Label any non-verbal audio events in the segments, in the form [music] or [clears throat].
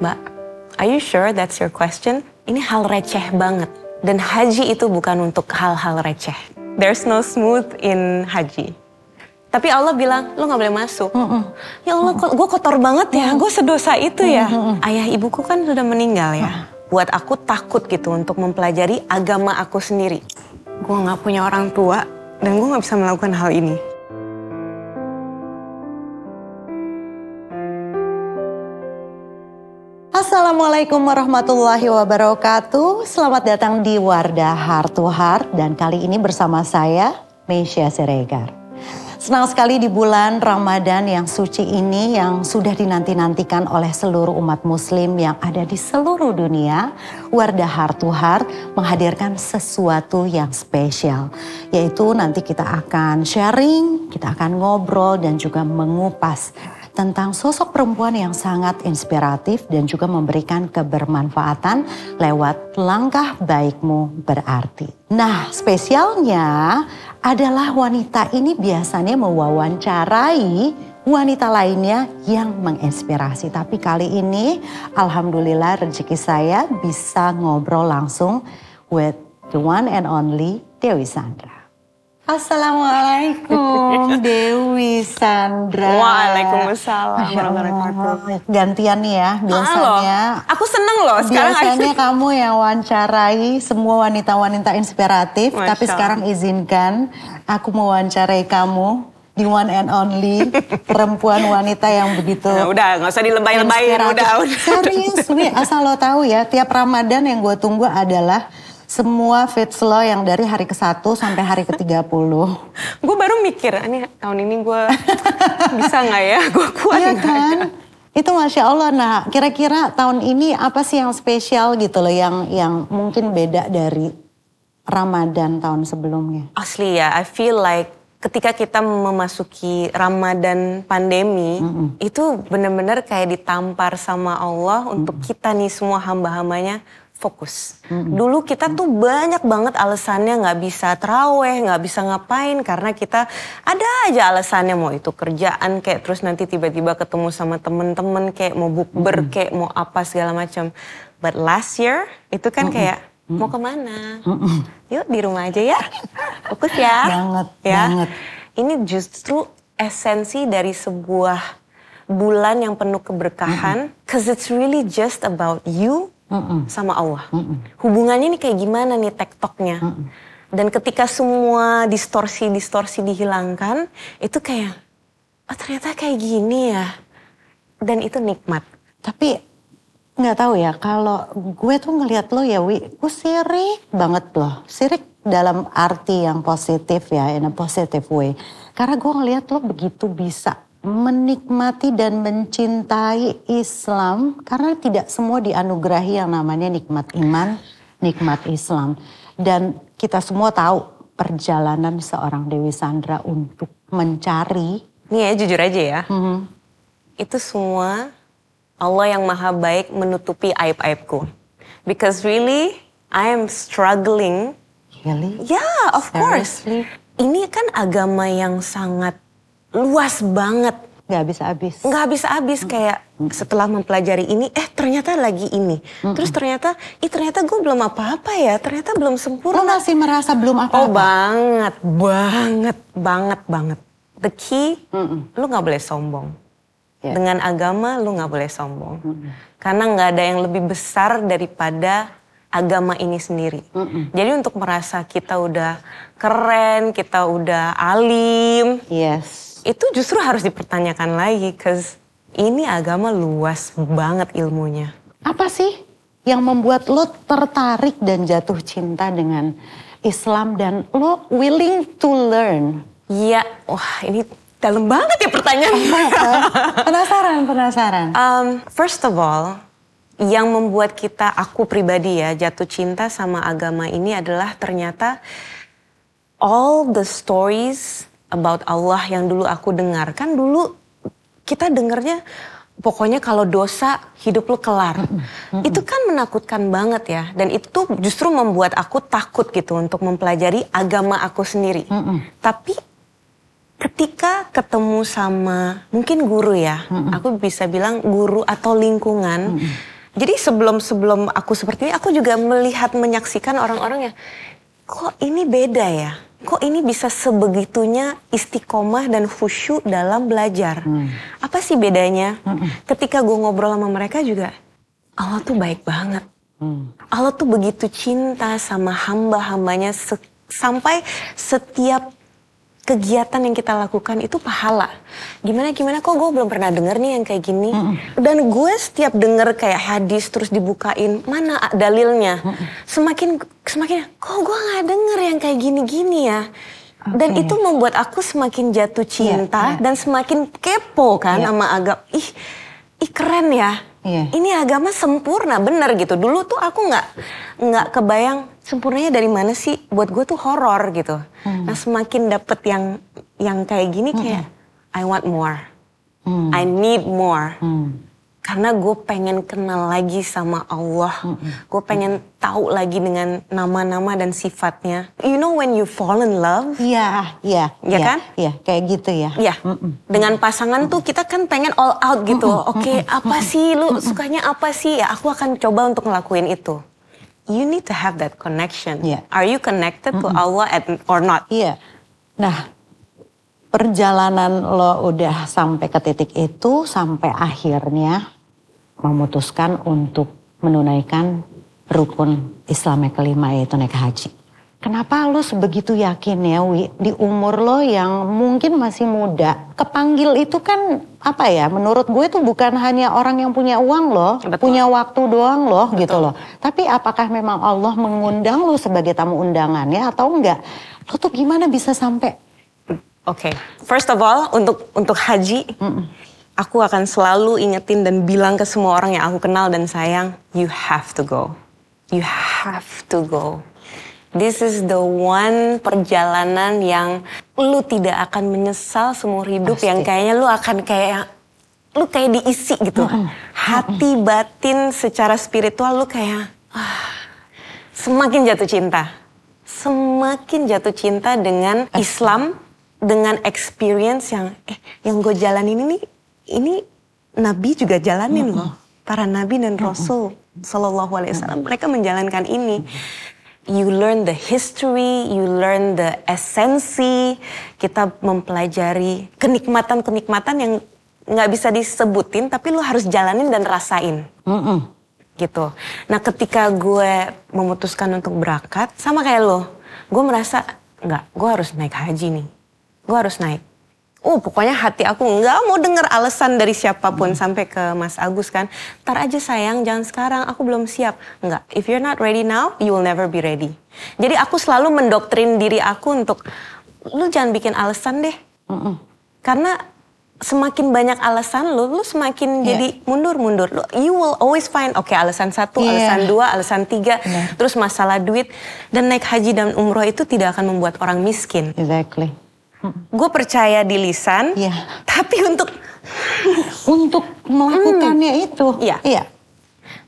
Mbak, are you sure that's your question? Ini hal receh banget. Dan haji itu bukan untuk hal-hal receh. There's no smooth in haji. Tapi Allah bilang, lo gak boleh masuk. Ya Allah, kok gue kotor banget ya, gue sedosa itu ya. Ayah ibuku kan sudah meninggal ya. Buat aku takut gitu untuk mempelajari agama aku sendiri. Gue gak punya orang tua, dan gue gak bisa melakukan hal ini. Assalamualaikum warahmatullahi wabarakatuh. Selamat datang di Wardah Heart to Heart dan kali ini bersama saya Meisha Siregar. Senang sekali di bulan Ramadan yang suci ini yang sudah dinanti-nantikan oleh seluruh umat muslim yang ada di seluruh dunia. Wardah Heart to Heart menghadirkan sesuatu yang spesial. Yaitu nanti kita akan sharing, kita akan ngobrol dan juga mengupas tentang sosok perempuan yang sangat inspiratif dan juga memberikan kebermanfaatan lewat langkah baikmu berarti. Nah, spesialnya adalah wanita ini biasanya mewawancarai wanita lainnya yang menginspirasi. Tapi kali ini alhamdulillah rezeki saya bisa ngobrol langsung with the one and only Dewi Sandra. Assalamualaikum [laughs] Dewi Sandra. Waalaikumsalam warahmatullahi Gantian nih ya biasanya. Halo. Aku seneng loh sekarang. Biasanya [laughs] kamu yang wawancarai semua wanita-wanita inspiratif. Masya tapi sekarang izinkan aku mewawancarai kamu. The one and only [laughs] perempuan wanita yang begitu Nah, udah nggak usah dilebay-lebayin udah udah. Serius Wi, asal lo tahu ya tiap Ramadan yang gue tunggu adalah semua fits lo yang dari hari ke-1 sampai hari ke-30. [laughs] Gue baru mikir, ini tahun ini gue bisa nggak ya? Gue [laughs] kuat Iya kan? ya? Itu Masya Allah. Nah kira-kira tahun ini apa sih yang spesial gitu loh yang yang mungkin beda dari Ramadan tahun sebelumnya? Asli ya, I feel like ketika kita memasuki Ramadan pandemi, itu benar-benar kayak ditampar sama Allah untuk kita nih semua hamba-hambanya fokus. Dulu kita tuh banyak banget alasannya nggak bisa teraweh, nggak bisa ngapain karena kita ada aja alasannya mau itu kerjaan kayak terus nanti tiba-tiba ketemu sama temen-temen kayak mau bukber kayak mau apa segala macam. But last year itu kan kayak mau ke mana? Yuk di rumah aja ya, fokus ya. Banget, ya. banget. Ini justru esensi dari sebuah bulan yang penuh keberkahan, cause it's really just about you sama Allah. Hubungannya ini kayak gimana nih tektoknya? Dan ketika semua distorsi-distorsi dihilangkan, itu kayak, oh ternyata kayak gini ya. Dan itu nikmat. Tapi nggak tahu ya kalau gue tuh ngelihat lo ya Wi, gue sirik banget loh. Sirik dalam arti yang positif ya, in a positive way. Karena gue ngelihat lo begitu bisa menikmati dan mencintai Islam karena tidak semua dianugerahi yang namanya nikmat iman, nikmat Islam. Dan kita semua tahu perjalanan seorang Dewi Sandra untuk mencari Nih ya jujur aja ya. Itu semua Allah yang maha baik menutupi aib-aibku. Because really I am struggling. Really? Yeah, of course. Seriously? Ini kan agama yang sangat luas banget. Gak habis-habis. Nggak habis-habis kayak setelah mempelajari ini, eh ternyata lagi ini. Terus ternyata, ih ternyata gue belum apa-apa ya. Ternyata belum Lo sempurna. masih merasa belum Oh apa-apa? banget, banget, banget, banget. The key, lu nggak boleh sombong. Ya. Dengan agama lu nggak boleh sombong. Karena nggak ada yang lebih besar daripada agama ini sendiri. Jadi untuk merasa kita udah keren, kita udah alim, Yes. Itu justru harus dipertanyakan lagi, cause ini agama luas banget ilmunya. Apa sih yang membuat lo tertarik dan jatuh cinta dengan Islam dan lo willing to learn? Iya, wah ini dalam banget ya pertanyaannya. [laughs] penasaran, penasaran. Um, first of all, yang membuat kita, aku pribadi ya, jatuh cinta sama agama ini adalah ternyata all the stories about Allah yang dulu aku dengar. Kan dulu kita dengarnya pokoknya kalau dosa hidup lu kelar. Itu kan menakutkan banget ya. Dan itu justru membuat aku takut gitu untuk mempelajari agama aku sendiri. Tapi ketika ketemu sama mungkin guru ya, aku bisa bilang guru atau lingkungan. Jadi sebelum sebelum aku seperti ini, aku juga melihat menyaksikan orang-orang yang kok ini beda ya, kok ini bisa sebegitunya istiqomah dan khusyuk dalam belajar. Mm. Apa sih bedanya? Mm-hmm. Ketika gue ngobrol sama mereka juga, Allah tuh baik banget. Mm. Allah tuh begitu cinta sama hamba-hambanya se- sampai setiap kegiatan yang kita lakukan itu pahala. Gimana gimana kok gue belum pernah denger nih yang kayak gini. Mm -mm. Dan gue setiap denger kayak hadis terus dibukain mana dalilnya. Mm -mm. Semakin semakin kok gue nggak denger yang kayak gini-gini ya. Okay. Dan itu membuat aku semakin jatuh cinta yeah, yeah. dan semakin kepo kan yeah. sama agak ih ih keren ya. Yeah. Ini agama sempurna bener gitu. Dulu tuh aku nggak nggak kebayang sempurnanya dari mana sih? Buat gue tuh horor gitu. Hmm. Nah semakin dapet yang yang kayak gini hmm. kayak I want more, hmm. I need more. Hmm. Karena gue pengen kenal lagi sama Allah, hmm. gue pengen tahu lagi dengan nama-nama dan sifatnya. You know when you fall in love? Iya, iya, iya kan? Iya, kayak gitu ya. Iya. Dengan pasangan tuh kita kan pengen all out gitu. Oke, okay, apa sih lu sukanya apa sih? Ya aku akan coba untuk ngelakuin itu you need to have that connection. Yeah. Are you connected mm to Allah at, or not? Iya. Yeah. Nah, perjalanan lo udah sampai ke titik itu sampai akhirnya memutuskan untuk menunaikan rukun Islam yang kelima yaitu naik haji. Kenapa lo sebegitu yakin ya Wi di umur lo yang mungkin masih muda kepanggil itu kan apa ya menurut gue itu bukan hanya orang yang punya uang loh Betul. punya waktu doang loh Betul. gitu loh tapi apakah memang Allah mengundang lo sebagai tamu undangannya atau enggak lo tuh gimana bisa sampai Oke, okay. first of all untuk untuk haji, mm -mm. aku akan selalu ingetin dan bilang ke semua orang yang aku kenal dan sayang, you have to go, you have to go This is the one perjalanan yang lu tidak akan menyesal seumur hidup Pasti. yang kayaknya lu akan kayak lu kayak diisi gitu. Mm -hmm. Hati batin secara spiritual lu kayak ah, semakin jatuh cinta. Semakin jatuh cinta dengan Islam, dengan experience yang eh yang gue jalanin ini ini Nabi juga jalanin mm -hmm. loh. Para nabi dan rasul mm -hmm. Sallallahu Alaihi Wasallam mereka menjalankan ini you learn the history, you learn the esensi, kita mempelajari kenikmatan-kenikmatan yang nggak bisa disebutin, tapi lu harus jalanin dan rasain. Mm -mm. Gitu. Nah ketika gue memutuskan untuk berangkat, sama kayak lo, gue merasa nggak, gue harus naik haji nih. Gue harus naik Oh pokoknya hati aku nggak mau denger alasan dari siapa pun hmm. sampai ke Mas Agus kan. Ntar aja sayang jangan sekarang aku belum siap. Nggak, if you're not ready now you will never be ready. Jadi aku selalu mendoktrin diri aku untuk lu jangan bikin alasan deh. Mm -mm. Karena semakin banyak alasan lu, lu semakin yeah. jadi mundur-mundur. You will always find, oke okay, alasan satu, yeah. alasan dua, alasan tiga, yeah. terus masalah duit. Dan naik haji dan umroh itu tidak akan membuat orang miskin. Exactly gue percaya di lisan, yeah. tapi untuk untuk melakukannya hmm. itu, iya. iya.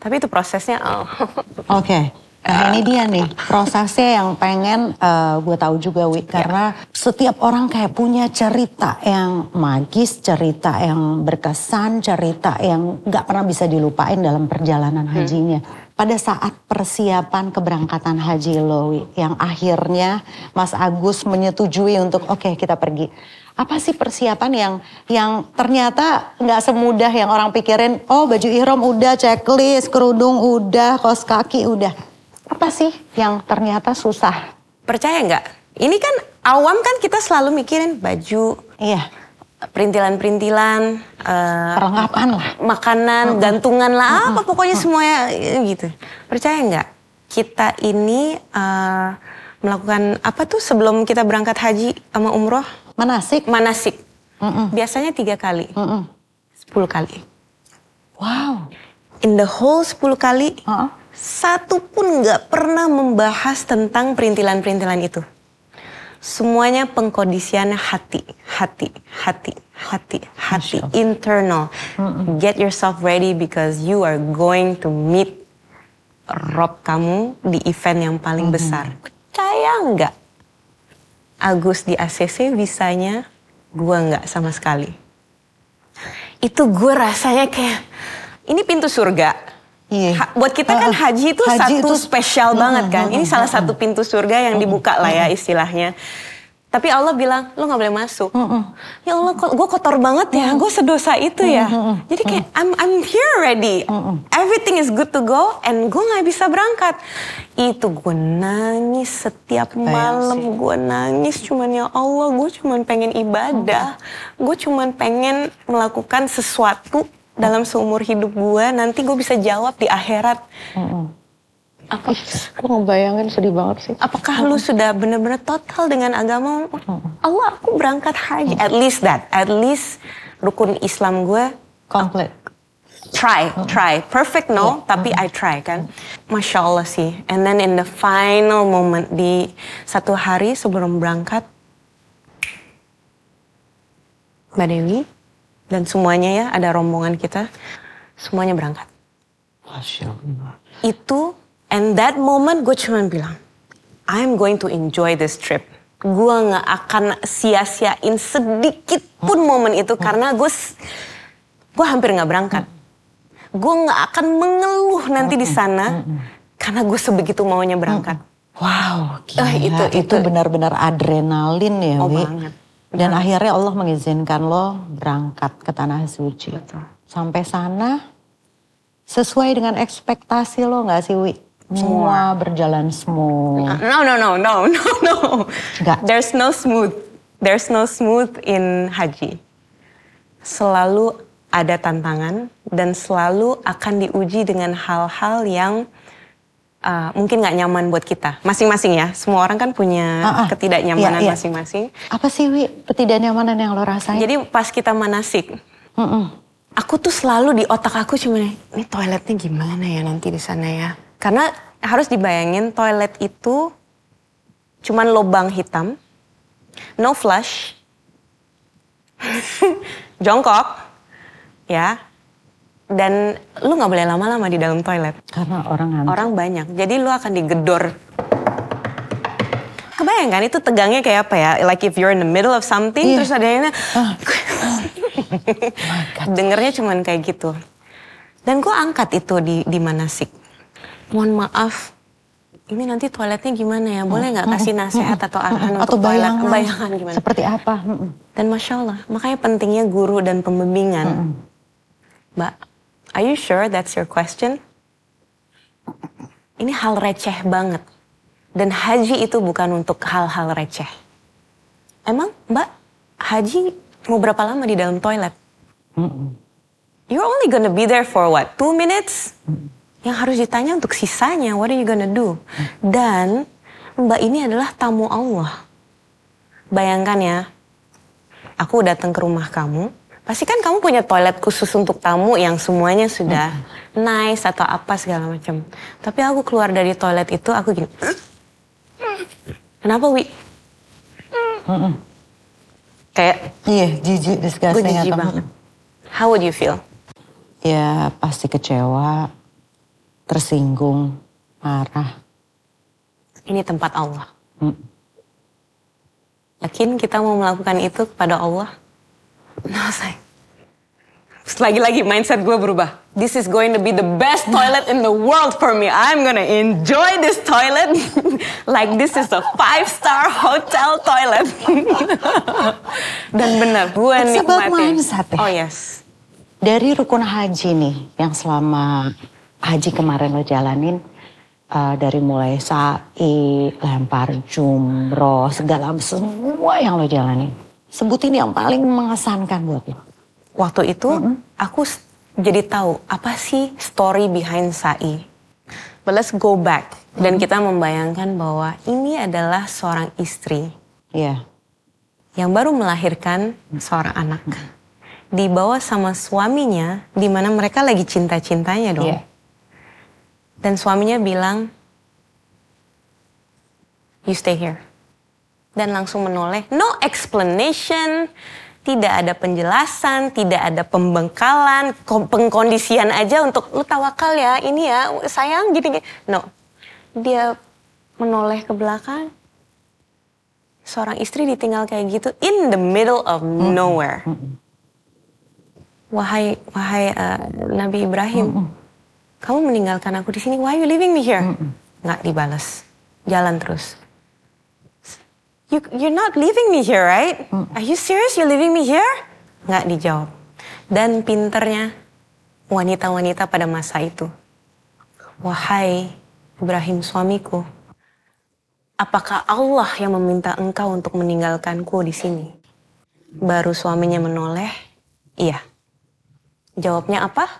Tapi itu prosesnya. Oh. Oke. Okay. Nah ini dia nih prosesnya yang pengen uh, gue tahu juga Wi karena yeah. setiap orang kayak punya cerita yang magis, cerita yang berkesan, cerita yang nggak pernah bisa dilupain dalam perjalanan hmm. Pada saat persiapan keberangkatan haji Lowi yang akhirnya Mas Agus menyetujui untuk oke okay, kita pergi. Apa sih persiapan yang yang ternyata nggak semudah yang orang pikirin? Oh baju ihram udah, checklist, kerudung udah, kos kaki udah apa sih yang ternyata susah? Percaya nggak? Ini kan awam kan kita selalu mikirin baju, iya, perintilan-perintilan, uh, perlengkapan lah, makanan, uh gantungan lah, uh apa pokoknya semuanya gitu. Percaya nggak? Kita ini uh, melakukan apa tuh sebelum kita berangkat haji sama umroh? Manasik. Manasik. Uh Biasanya tiga kali, sepuluh kali. Wow. In the whole sepuluh kali. Uh -uh satu pun nggak pernah membahas tentang perintilan-perintilan itu. Semuanya pengkondisiannya hati, hati, hati, hati, hati, internal. Get yourself ready because you are going to meet Rob kamu di event yang paling besar. Percaya nggak? Agus di ACC visanya Gue nggak sama sekali. Itu gue rasanya kayak ini pintu surga. Iya. Ha- buat kita kan haji itu haji satu itu- spesial banget kan. Ini salah satu pintu surga yang dibuka lah ya istilahnya. Tapi Allah bilang, lo gak boleh masuk. Ya Allah, gue kotor banget ya, gue sedosa itu ya. Jadi kayak, I'm, I'm here already. Everything is good to go, and gue gak bisa berangkat. Itu gue nangis setiap Kebayang malam, sih. gue nangis cuman ya Allah, gue cuman pengen ibadah. Gue cuman pengen melakukan sesuatu dalam seumur hidup gue, nanti gue bisa jawab di akhirat. Apa, Aku ngebayangin sedih banget sih. apakah lu sudah benar-benar total dengan agama? Allah, aku berangkat haji. At least that, at least rukun Islam gue Komplit. try, try. Perfect no, tapi I try kan. Masya Allah sih. And then in the final moment di satu hari sebelum berangkat, Mbak Dewi dan semuanya ya ada rombongan kita, semuanya berangkat. Masya Allah. Itu and that moment gue cuma bilang, I'm going to enjoy this trip. Gue nggak akan sia-siain sedikit pun momen itu karena gue gue hampir nggak berangkat. Gue nggak akan mengeluh nanti di sana karena gue sebegitu maunya berangkat. Wow, gila. Ah, itu- itu, itu- benar-benar adrenalin ya, Oh, Wi. banget. Dan akhirnya Allah mengizinkan lo berangkat ke tanah suci. Betul. Sampai sana sesuai dengan ekspektasi lo nggak sih, Wi? Semua berjalan smooth. No no no no no no. Nggak. There's no smooth. There's no smooth in haji. Selalu ada tantangan dan selalu akan diuji dengan hal-hal yang uh, mungkin nggak nyaman buat kita. Masing-masing ya. Semua orang kan punya Ah, ah. ketidaknyamanan Iya, iya. masing-masing. Apa sih, Wi, ketidaknyamanan yang lo rasain? Jadi pas kita manasik, Mm-mm. aku tuh selalu di otak aku cuma ini toiletnya gimana ya nanti di sana ya. Karena harus dibayangin toilet itu cuman lubang hitam, no flush, [laughs] jongkok, ya. Dan lu nggak boleh lama-lama di dalam toilet. Karena orang ngantri. Orang banyak, jadi lu akan digedor. Kebayang kan itu tegangnya kayak apa ya? Like if you're in the middle of something, Iya. terus ada yang [laughs] dengernya cuman kayak gitu. Dan gue angkat itu di di manasik. Mohon maaf, ini nanti toiletnya gimana ya? Boleh nggak kasih nasihat atau arahan Atau untuk toilet? bayangan. Bayangan gimana? Seperti apa? Dan masya Allah, makanya pentingnya guru dan pembimbingan. Mbak, are you sure that's your question? Ini hal receh banget. Dan haji itu bukan untuk hal-hal receh. Emang Mbak, haji mau berapa lama di dalam toilet? You're only gonna be there for what? Two minutes? Yang harus ditanya untuk sisanya, what are you gonna do? Dan Mbak ini adalah tamu Allah. Bayangkan ya, aku datang ke rumah kamu, pasti kan kamu punya toilet khusus untuk tamu yang semuanya sudah nice atau apa segala macam. Tapi aku keluar dari toilet itu, aku gini, [clears throat] kenapa Wi? Kayak Iya, jijik, gue disgusting. jijik atau- banget. How would you feel? Ya pasti kecewa, tersinggung, marah. Ini tempat Allah. Mm. Yakin kita mau melakukan itu kepada Allah? Say. Lagi-lagi mindset gue berubah. This is going to be the best toilet in the world for me. I'm gonna enjoy this toilet [laughs] like this is a five star hotel toilet. [laughs] Dan benar, gue It's nikmatin. mindset ya. Oh yes. Dari rukun haji nih, yang selama haji kemarin lo jalanin, uh, dari mulai sa'i, lempar jumroh, segala semua yang lo jalanin. Sebutin yang paling mengesankan buat lo. Waktu itu aku s- jadi tahu apa sih story behind sa'i. But let's go back dan kita membayangkan bahwa ini adalah seorang istri Iya. yang baru melahirkan seorang anak. Dibawa sama suaminya di mana mereka lagi cinta-cintanya dong. Iya. Dan suaminya bilang, you stay here. Dan langsung menoleh, no explanation, tidak ada penjelasan, tidak ada pembengkalan, ko- pengkondisian aja untuk lu tawakal ya, ini ya, sayang gini, gini. No, dia menoleh ke belakang. seorang istri ditinggal kayak gitu in the middle of nowhere. Wahai wahai uh, Nabi Ibrahim, kamu meninggalkan aku di sini. Why are you leaving me here? Nggak dibalas. Jalan terus. You, you're not leaving me here, right? Are you serious? You're leaving me here? Nggak dijawab. Dan pinternya wanita-wanita pada masa itu. Wahai Ibrahim suamiku, apakah Allah yang meminta engkau untuk meninggalkanku di sini? Baru suaminya menoleh, iya. Jawabnya apa?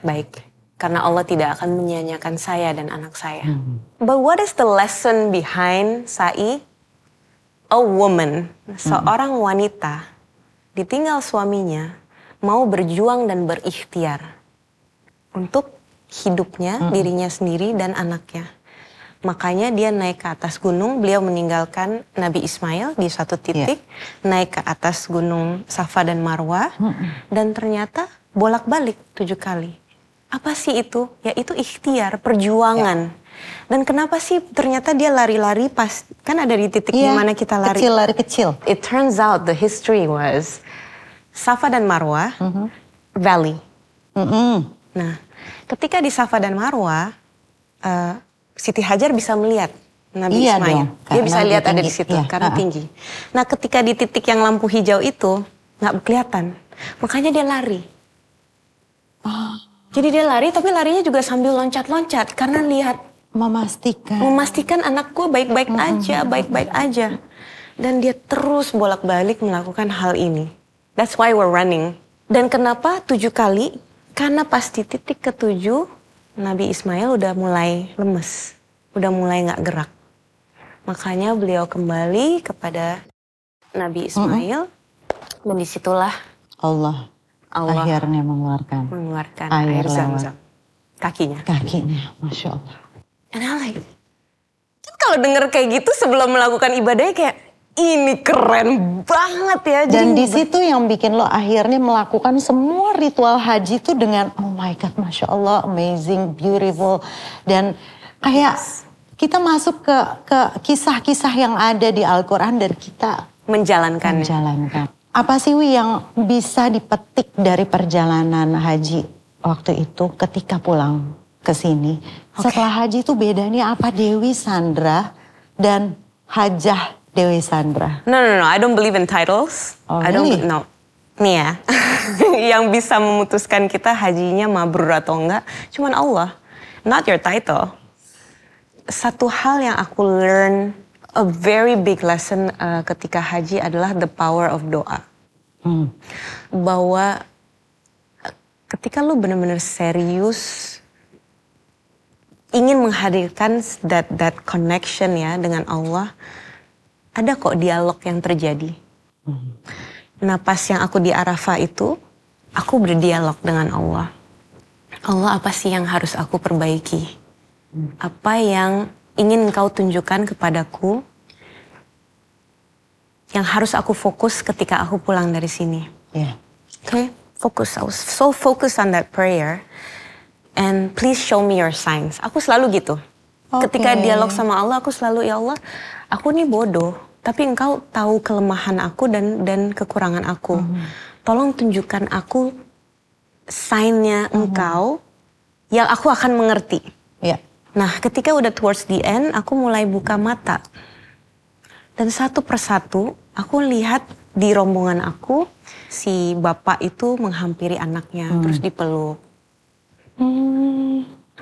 Baik, karena Allah tidak akan menyanyiakan saya dan anak saya. But what is the lesson behind Sai? A woman, seorang wanita, ditinggal suaminya, mau berjuang dan berikhtiar untuk hidupnya, dirinya sendiri dan anaknya. Makanya dia naik ke atas gunung, beliau meninggalkan Nabi Ismail di satu titik, naik ke atas gunung Safa dan Marwah, dan ternyata bolak-balik tujuh kali. Apa sih itu? Ya itu ikhtiar, perjuangan. Dan kenapa sih ternyata dia lari-lari pas, kan ada di titik Iya, di mana kita lari. Kecil lari kecil. It turns out the history was Safa dan Marwah, valley. Mm-mm. Nah, ketika di Safa dan Marwah, eh, Siti Hajar bisa melihat Nabi Iya Ismail. dong, Dia bisa dia lihat ada tinggi. di situ Iya, karena ha-ha. tinggi. Nah, ketika di titik yang lampu hijau itu nggak kelihatan, makanya dia lari. Ah. Jadi dia lari, tapi larinya juga sambil loncat-loncat karena lihat Memastikan. memastikan anak gue baik-baik aja, baik-baik aja. Dan dia terus bolak-balik melakukan hal ini. That's why we're running. Dan kenapa tujuh kali? Karena pas di titik ketujuh, Nabi Ismail udah mulai lemes. Udah mulai nggak gerak. Makanya beliau kembali kepada Nabi Ismail. Dan di situlah Allah, Allah akhirnya mengeluarkan mengeluarkan Air air zam-zam. Kakinya. kakinya. Masya Allah. And I like, kan kalau denger kayak gitu sebelum melakukan ibadahnya kayak ini keren banget ya. Dan Jadi di situ yang bikin lo akhirnya melakukan semua ritual haji itu dengan oh my god, masya Allah, amazing, beautiful, dan kayak kita masuk ke ke kisah-kisah yang ada di Al-Quran dan kita menjalankan. menjalankan. Apa sih Wi yang bisa dipetik dari perjalanan haji waktu itu ketika pulang ke sini? Setelah haji itu bedanya apa Dewi Sandra dan Hajah Dewi Sandra? No, no, no, I don't believe in titles. Oh, I don't, really? no. Nih ya, [laughs] yang bisa memutuskan kita hajinya mabrur atau enggak, cuman Allah. Not your title. Satu hal yang aku learn, a very big lesson uh, ketika haji adalah the power of doa. Hmm. bahwa eh, ketika lu benar-benar serius ingin menghadirkan that that connection ya dengan Allah, ada kok dialog yang terjadi. Nah pas yang aku di Arafah itu, aku berdialog dengan Allah. Allah apa sih yang harus aku perbaiki? Apa yang ingin engkau tunjukkan kepadaku yang harus aku fokus ketika aku pulang dari sini? Ya. Okay, focus. I was so focused on that prayer. And please show me your signs. Aku selalu gitu. Ketika Oke. dialog sama Allah, aku selalu ya Allah, aku nih bodoh. Tapi engkau tahu kelemahan aku dan dan kekurangan aku. Tolong tunjukkan aku signnya engkau yang aku akan mengerti. Ya. Nah, ketika udah towards the end, aku mulai buka mata. Dan satu persatu, aku lihat di rombongan aku, si bapak itu menghampiri anaknya, terus dipeluk.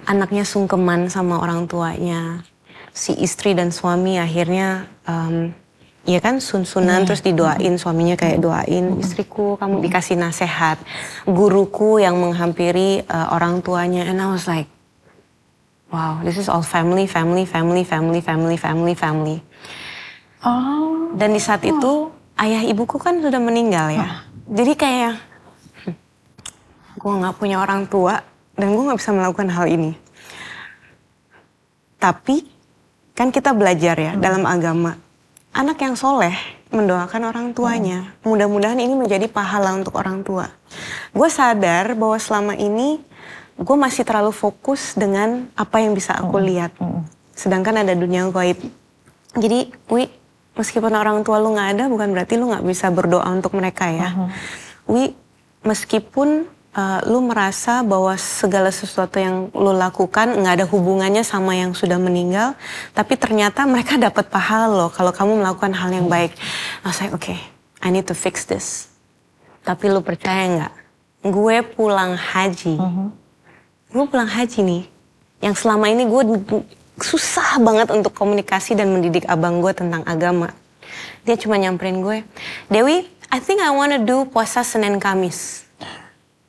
Anaknya sungkeman sama orang tuanya. Si istri dan suami akhirnya, em, ya kan sun-sunan, terus didoain, suaminya kayak doain, istriku kamu dikasih nasihat. Guruku yang menghampiri eh, orang tuanya, and I was like, Wow, this is all family, family, family, family, family, family, family. Oh. Dan di saat itu ayah ibuku kan sudah meninggal ya. Jadi kayak gue nggak punya orang tua dan gue nggak bisa melakukan hal ini. Tapi kan kita belajar ya dalam agama anak yang soleh mendoakan orang tuanya. Mudah-mudahan ini menjadi pahala untuk orang tua. Gue sadar bahwa selama ini gue masih terlalu fokus dengan apa yang bisa aku lihat. Sedangkan ada dunia gaib. Jadi, Wi, meskipun orang tua lu nggak ada bukan berarti lu nggak bisa berdoa untuk mereka ya. Uh-huh. Wi, meskipun uh, lu merasa bahwa segala sesuatu yang lu lakukan nggak ada hubungannya sama yang sudah meninggal, tapi ternyata mereka dapat pahala loh kalau kamu melakukan hal yang baik. Nah saya oke, okay, I need to fix this. Tapi lu percaya nggak? Gue pulang haji, uh-huh. gue pulang haji nih, yang selama ini gue susah banget untuk komunikasi dan mendidik abang gue tentang agama. Dia cuma nyamperin gue, Dewi, I think I wanna do puasa Senin Kamis.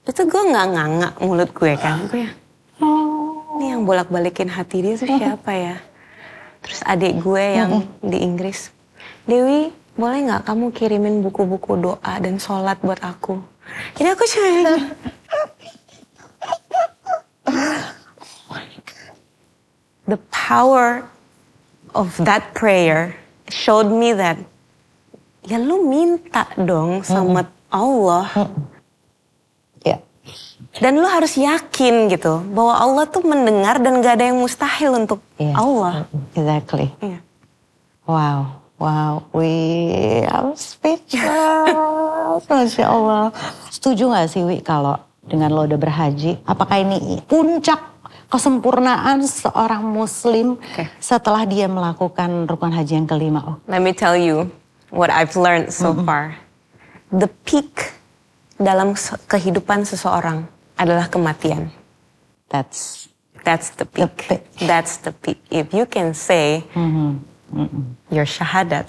Itu gue nggak nganga mulut gue kan, gue ya. Ini yang bolak-balikin hati dia tuh siapa ya? Terus adik gue yang di Inggris, Dewi, boleh nggak kamu kirimin buku-buku doa dan sholat buat aku? Jadi aku cuma the power of that prayer showed me that ya lu minta dong sama Allah. Dan lu harus yakin gitu bahwa Allah tuh mendengar dan gak ada yang mustahil untuk yeah. Allah. Exactly. Yeah. Wow. Wow, we I'm speechless. [laughs] Masya Allah. Setuju gak sih Wi kalau dengan lo udah berhaji, apakah ini puncak kesempurnaan seorang muslim okay. setelah dia melakukan rukun haji yang kelima. Oh. Let me tell you what I've learned so mm -hmm. far. The peak dalam kehidupan seseorang adalah kematian. That's that's the peak. The peak. That's the peak. If you can say mm -hmm. Mm -hmm. your syahadat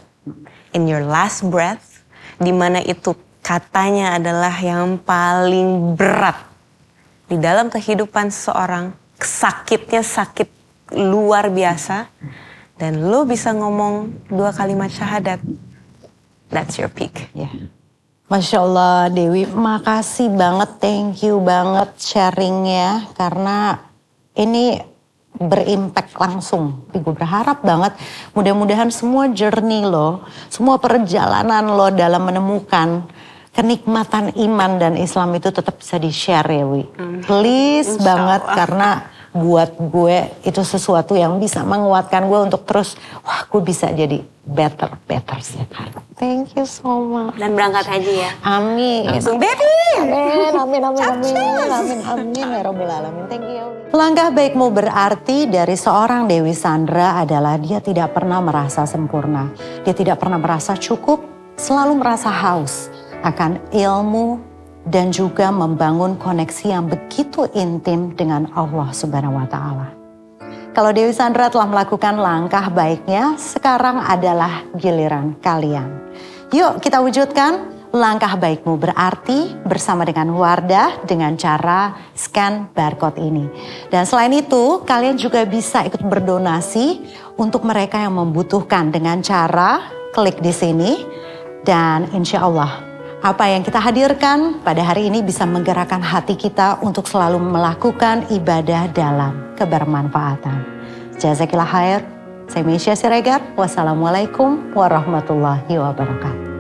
in your last breath, di mana itu katanya adalah yang paling berat di dalam kehidupan seseorang sakitnya sakit luar biasa dan lu bisa ngomong dua kalimat syahadat that's your peak yeah. Masya Allah Dewi, makasih banget, thank you banget sharingnya karena ini berimpact langsung. Tapi gue berharap banget mudah-mudahan semua journey lo, semua perjalanan lo dalam menemukan kenikmatan iman dan Islam itu tetap bisa di-share ya Wi. Please Insya banget Allah. karena buat gue itu sesuatu yang bisa menguatkan gue untuk terus wah gue bisa jadi better better setiap hari. Thank you so much. Dan berangkat haji ya. Amin. Langsung baby. Amin amin amin amin amin amin ya robbal alamin. Thank you. Langkah baikmu berarti dari seorang Dewi Sandra adalah dia tidak pernah merasa sempurna. Dia tidak pernah merasa cukup, selalu merasa haus akan ilmu, dan juga membangun koneksi yang begitu intim dengan Allah Subhanahu wa taala. Kalau Dewi Sandra telah melakukan langkah baiknya, sekarang adalah giliran kalian. Yuk kita wujudkan langkah baikmu berarti bersama dengan Wardah dengan cara scan barcode ini. Dan selain itu, kalian juga bisa ikut berdonasi untuk mereka yang membutuhkan dengan cara klik di sini dan insya Allah apa yang kita hadirkan pada hari ini bisa menggerakkan hati kita untuk selalu melakukan ibadah dalam kebermanfaatan. Jazakillah khair. Saya Mesya Siregar. Wassalamualaikum warahmatullahi wabarakatuh.